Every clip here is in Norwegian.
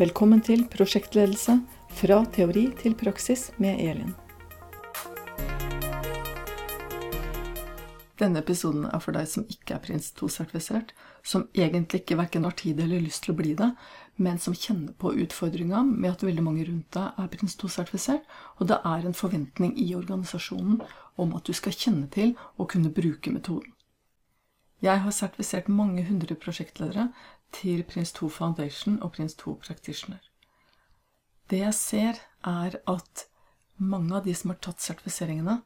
Velkommen til Prosjektledelse fra teori til praksis med Elin. Denne episoden er for deg som ikke er Prins 2-sertifisert, som egentlig ikke verken har tid eller lyst til å bli det, men som kjenner på utfordringa med at veldig mange rundt deg er Prins 2-sertifisert, og det er en forventning i organisasjonen om at du skal kjenne til og kunne bruke metoden. Jeg har sertifisert mange hundre prosjektledere til Prins 2 Foundation og Prins 2 Practitioner. Det jeg ser, er at mange av de som har tatt sertifiseringene,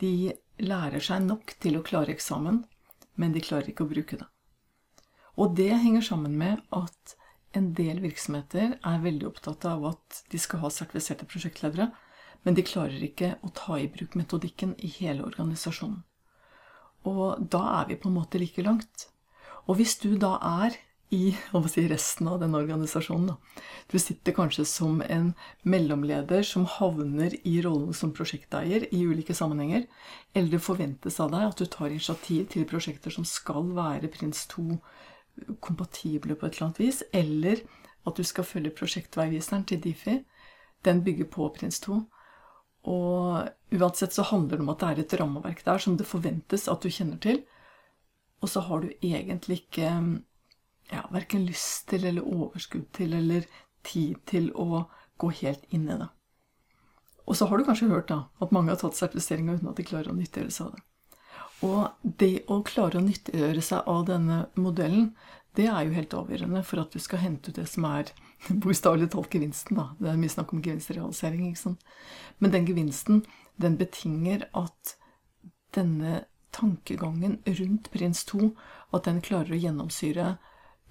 de lærer seg nok til å klare eksamen, men de klarer ikke å bruke det. Og det henger sammen med at en del virksomheter er veldig opptatt av at de skal ha sertifiserte prosjektledere, men de klarer ikke å ta i bruk metodikken i hele organisasjonen. Og da er vi på en måte like langt. Og hvis du da er i si, resten av den organisasjonen. Da. Du sitter kanskje som en mellomleder som havner i rollen som prosjekteier i ulike sammenhenger. Eller det forventes av deg at du tar initiativ til prosjekter som skal være Prins 2 kompatible på et eller annet vis. Eller at du skal følge prosjektveiviseren til Difi. Den bygger på Prins 2. Og uansett så handler det om at det er et rammeverk der som det forventes at du kjenner til. Og så har du egentlig ikke ja, verken lyst til eller overskudd til eller tid til å gå helt inn i det. Og så har du kanskje hørt da, at mange har tatt sertifiseringa uten at de klarer å nyttiggjøre seg av det. Og det å klare å nyttiggjøre seg av denne modellen, det er jo helt avgjørende for at du skal hente ut det som er bokstavelig talt gevinsten. da. Det er mye snakk om gevinstrealisering. ikke sant? Men den gevinsten, den betinger at denne tankegangen rundt Prins 2, at den klarer å gjennomsyre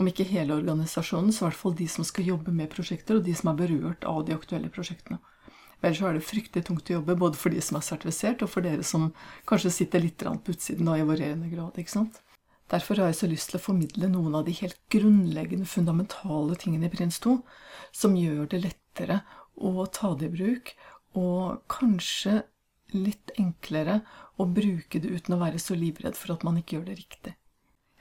om ikke hele organisasjonen, så i hvert fall de som skal jobbe med prosjekter, og de som er berørt av de aktuelle prosjektene. Ellers er det fryktelig tungt å jobbe, både for de som er sertifisert, og for dere som kanskje sitter litt på utsiden av i varierende grad. ikke sant? Derfor har jeg så lyst til å formidle noen av de helt grunnleggende, fundamentale tingene i Prins 2, som gjør det lettere å ta det i bruk, og kanskje litt enklere å bruke det uten å være så livredd for at man ikke gjør det riktig.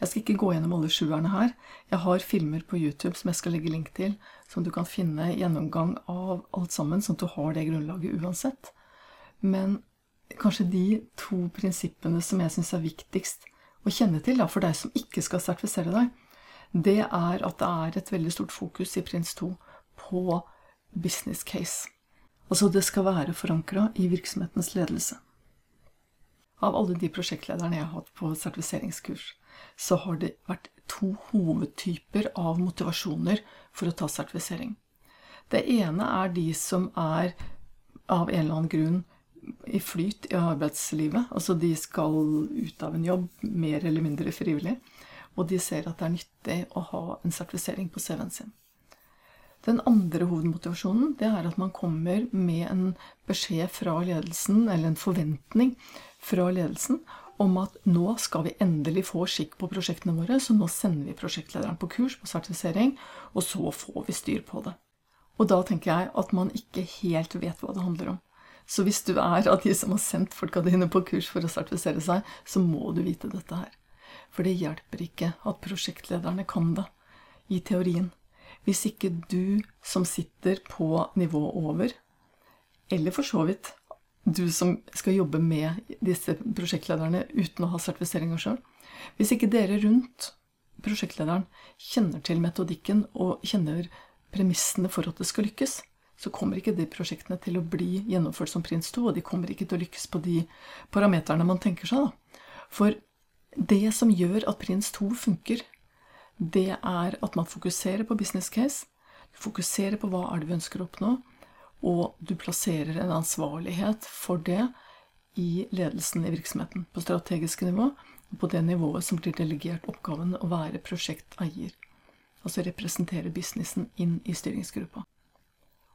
Jeg skal ikke gå gjennom alle sjuerne her. Jeg har filmer på YouTube som jeg skal legge link til, som du kan finne gjennomgang av alt sammen, sånn at du har det grunnlaget uansett. Men kanskje de to prinsippene som jeg syns er viktigst å kjenne til da, for deg som ikke skal sertifisere deg, det er at det er et veldig stort fokus i Prins 2 på business case. Altså det skal være forankra i virksomhetens ledelse. Av alle de prosjektlederne jeg har hatt på sertifiseringskurs, så har det vært to hovedtyper av motivasjoner for å ta sertifisering. Det ene er de som er av en eller annen grunn i flyt i arbeidslivet. Altså de skal ut av en jobb mer eller mindre frivillig. Og de ser at det er nyttig å ha en sertifisering på CV-en sin. Den andre hovedmotivasjonen det er at man kommer med en beskjed fra ledelsen, eller en forventning fra ledelsen, om at nå skal vi endelig få skikk på prosjektene våre, så nå sender vi prosjektlederen på kurs på sertifisering, og så får vi styr på det. Og da tenker jeg at man ikke helt vet hva det handler om. Så hvis du er av de som har sendt folka dine på kurs for å sertifisere seg, så må du vite dette her. For det hjelper ikke at prosjektlederne kan det i teorien. Hvis ikke du som sitter på nivået over, eller for så vidt du som skal jobbe med disse prosjektlederne uten å ha sertifiseringa sjøl. Hvis ikke dere rundt prosjektlederen kjenner til metodikken og kjenner premissene for at det skal lykkes, så kommer ikke de prosjektene til å bli gjennomført som Prins 2, og de kommer ikke til å lykkes på de parameterne man tenker seg. Da. For det som gjør at Prins 2 funker, det er at man fokuserer på business case, fokuserer på hva er det vi ønsker å oppnå, og du plasserer en ansvarlighet for det i ledelsen i virksomheten. På strategisk nivå, og på det nivået som blir delegert oppgaven å være prosjekteier. Altså representere businessen inn i styringsgruppa.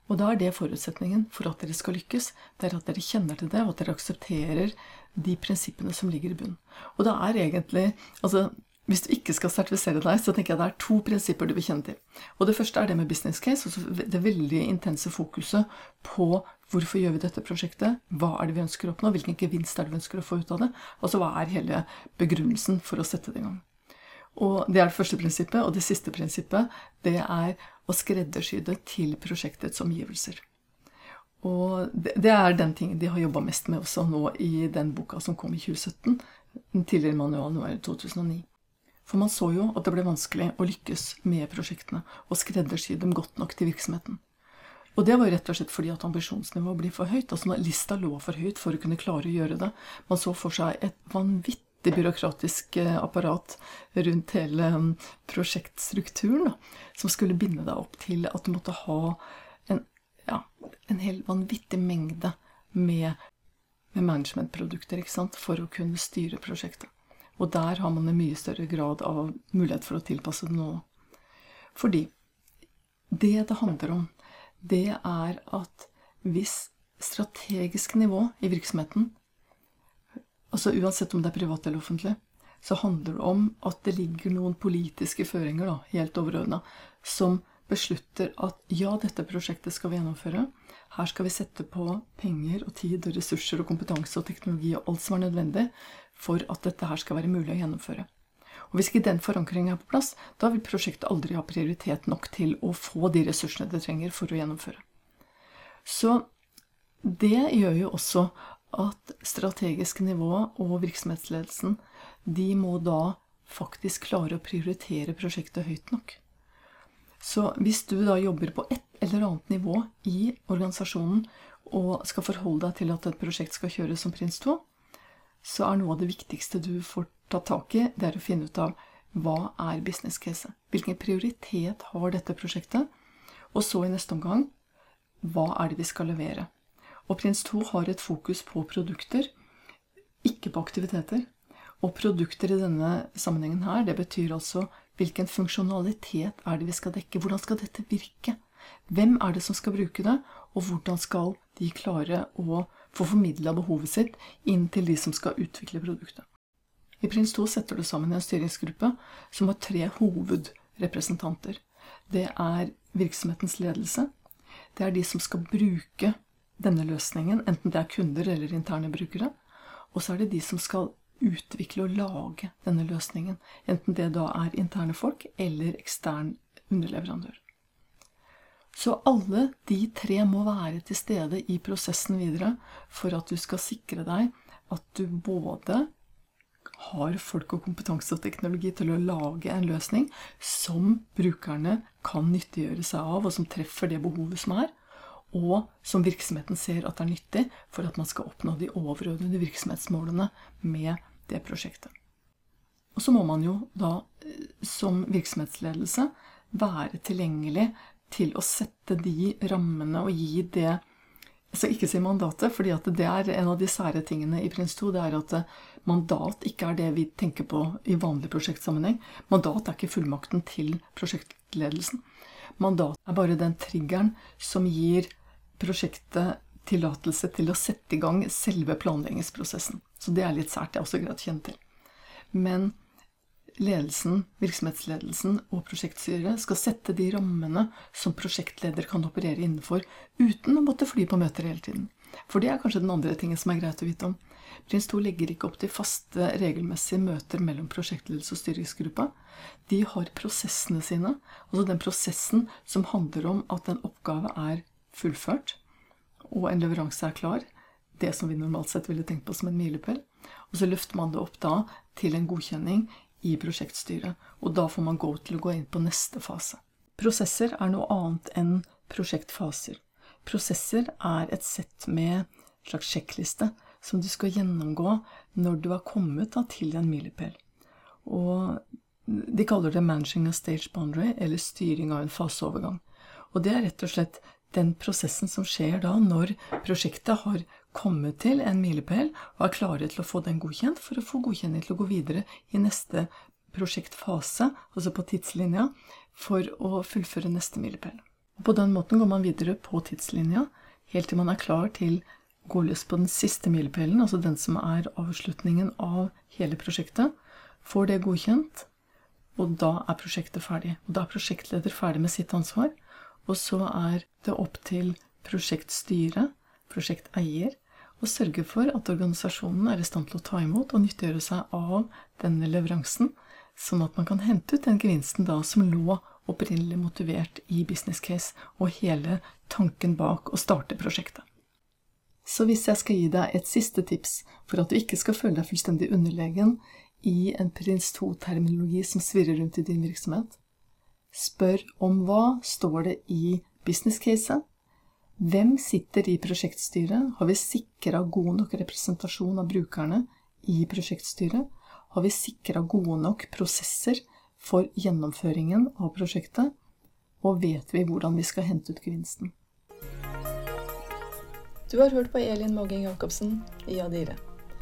Og da er det forutsetningen for at dere skal lykkes. Det er at dere kjenner til det, og at dere aksepterer de prinsippene som ligger i bunnen. Og det er egentlig Altså, hvis du ikke skal sertifisere deg, så tenker jeg det er to prinsipper du vil kjenne til. Og Det første er det med business case, altså det veldig intense fokuset på hvorfor gjør vi dette prosjektet, hva er det vi ønsker å oppnå, hvilken gevinst er det vi ønsker å få ut av det, altså hva er hele begrunnelsen for å sette det i gang. Og Det er det første prinsippet. Og det siste prinsippet det er å skreddersy det til prosjektets omgivelser. Og det, det er den tingen de har jobba mest med også nå i den boka som kom i 2017. Den tidligere manualen var i 2009. For man så jo at det ble vanskelig å lykkes med prosjektene og skreddersy dem godt nok til virksomheten. Og det var rett og slett fordi at ambisjonsnivået blir for høyt. altså Lista lå for høyt for å kunne klare å gjøre det. Man så for seg et vanvittig byråkratisk eh, apparat rundt hele mm, prosjektstrukturen, som skulle binde deg opp til at du måtte ha en, ja, en hel vanvittig mengde med, med managementprodukter for å kunne styre prosjektet. Og der har man en mye større grad av mulighet for å tilpasse det nå. Fordi det det handler om, det er at hvis strategisk nivå i virksomheten, altså uansett om det er privat eller offentlig, så handler det om at det ligger noen politiske føringer, da, helt overordna, som beslutter at ja, dette prosjektet skal vi gjennomføre. Her skal vi sette på penger og tid og ressurser og kompetanse og teknologi og alt som er nødvendig for at dette her skal være mulig å gjennomføre. Og Hvis ikke den forankringen er på plass, da vil prosjektet aldri ha prioritet nok til å få de ressursene det trenger for å gjennomføre. Så det gjør jo også at strategisk nivå og virksomhetsledelsen de må da faktisk klare å prioritere prosjektet høyt nok. Så hvis du da jobber på et eller annet nivå i organisasjonen og skal forholde deg til at et prosjekt skal kjøres som Prins 2, så er noe av det viktigste du får ta tak i, det er å finne ut av hva er business case? Hvilken prioritet har dette prosjektet? Og så i neste omgang hva er det vi skal levere? Og Prins 2 har et fokus på produkter, ikke på aktiviteter. Og produkter i denne sammenhengen her, det betyr altså hvilken funksjonalitet er det vi skal dekke? Hvordan skal dette virke? Hvem er det som skal bruke det, og hvordan skal de klare å få formidla behovet sitt inn til de som skal utvikle produktet? I Prins 2 setter du sammen en styringsgruppe som har tre hovedrepresentanter. Det er virksomhetens ledelse. Det er de som skal bruke denne løsningen, enten det er kunder eller interne brukere. Og så er det de som skal utvikle og lage denne løsningen. Enten det da er interne folk eller ekstern underleverandør. Så alle de tre må være til stede i prosessen videre for at du skal sikre deg at du både har folk og kompetanse og teknologi til å lage en løsning som brukerne kan nyttiggjøre seg av, og som treffer det behovet som er, og som virksomheten ser at er nyttig for at man skal oppnå de overordnede virksomhetsmålene med det prosjektet. Og så må man jo da eh, som virksomhetsledelse være tilgjengelig til å sette de rammene og gi det skal ikke si mandatet, fordi det er en av de sære tingene i Prins 2. Det er at eh, mandat ikke er det vi tenker på i vanlig prosjektsammenheng. Mandat er ikke fullmakten til prosjektledelsen. Mandat er bare den triggeren som gir prosjektet tillatelse til å sette i gang selve planleggingsprosessen. Så det er litt sært. Det er også greit å kjenne til. Men ledelsen, virksomhetsledelsen og prosjektstyret skal sette de rammene som prosjektleder kan operere innenfor, uten å måtte fly på møter hele tiden. For det er kanskje den andre tingen som er greit å vite om. Prins 2 legger ikke opp til faste, regelmessige møter mellom prosjektledelse og styringsgruppa. De har prosessene sine, altså den prosessen som handler om at en oppgave er fullført, og en leveranse er klar, det som vi normalt sett ville tenkt på som en milepæl. Og så løfter man det opp da til en godkjenning i prosjektstyret. Og da får man gå til å gå inn på neste fase. Prosesser er noe annet enn prosjektfaser. Prosesser er et sett med en slags sjekkliste som du skal gjennomgå når du har kommet da, til en milepæl. Og de kaller det 'managing a stage boundary', eller styring av en faseovergang. Og det er rett og slett den prosessen som skjer da når prosjektet har kommet til en milepæl og er klare til å få den godkjent for å få godkjenning til å gå videre i neste prosjektfase, altså på tidslinja, for å fullføre neste milepæl. På den måten går man videre på tidslinja helt til man er klar til å gå løs på den siste milepælen, altså den som er avslutningen av hele prosjektet. Får det godkjent, og da er prosjektet ferdig. Og da er prosjektleder ferdig med sitt ansvar. Og så er det opp til prosjektstyret, prosjekteier, å sørge for at organisasjonen er i stand til å ta imot og nyttiggjøre seg av denne leveransen Sånn at man kan hente ut den gevinsten da som lå opprinnelig motivert i business case og hele tanken bak å starte prosjektet. Så hvis jeg skal gi deg et siste tips for at du ikke skal føle deg fullstendig underlegen i en prins 2-terminologi som svirrer rundt i din virksomhet, spør om hva står det i business caset, hvem sitter i prosjektstyret, har vi sikra god nok representasjon av brukerne i prosjektstyret, har vi sikra gode nok prosesser for gjennomføringen av prosjektet, og vet vi hvordan vi skal hente ut gevinsten. Du har hørt på Elin Måging Jacobsen i Adire.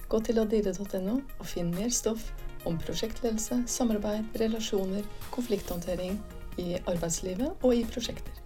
Gå til adire.no og finn mer stoff om prosjektledelse, samarbeid, relasjoner, konflikthåndtering i arbeidslivet og i prosjekter.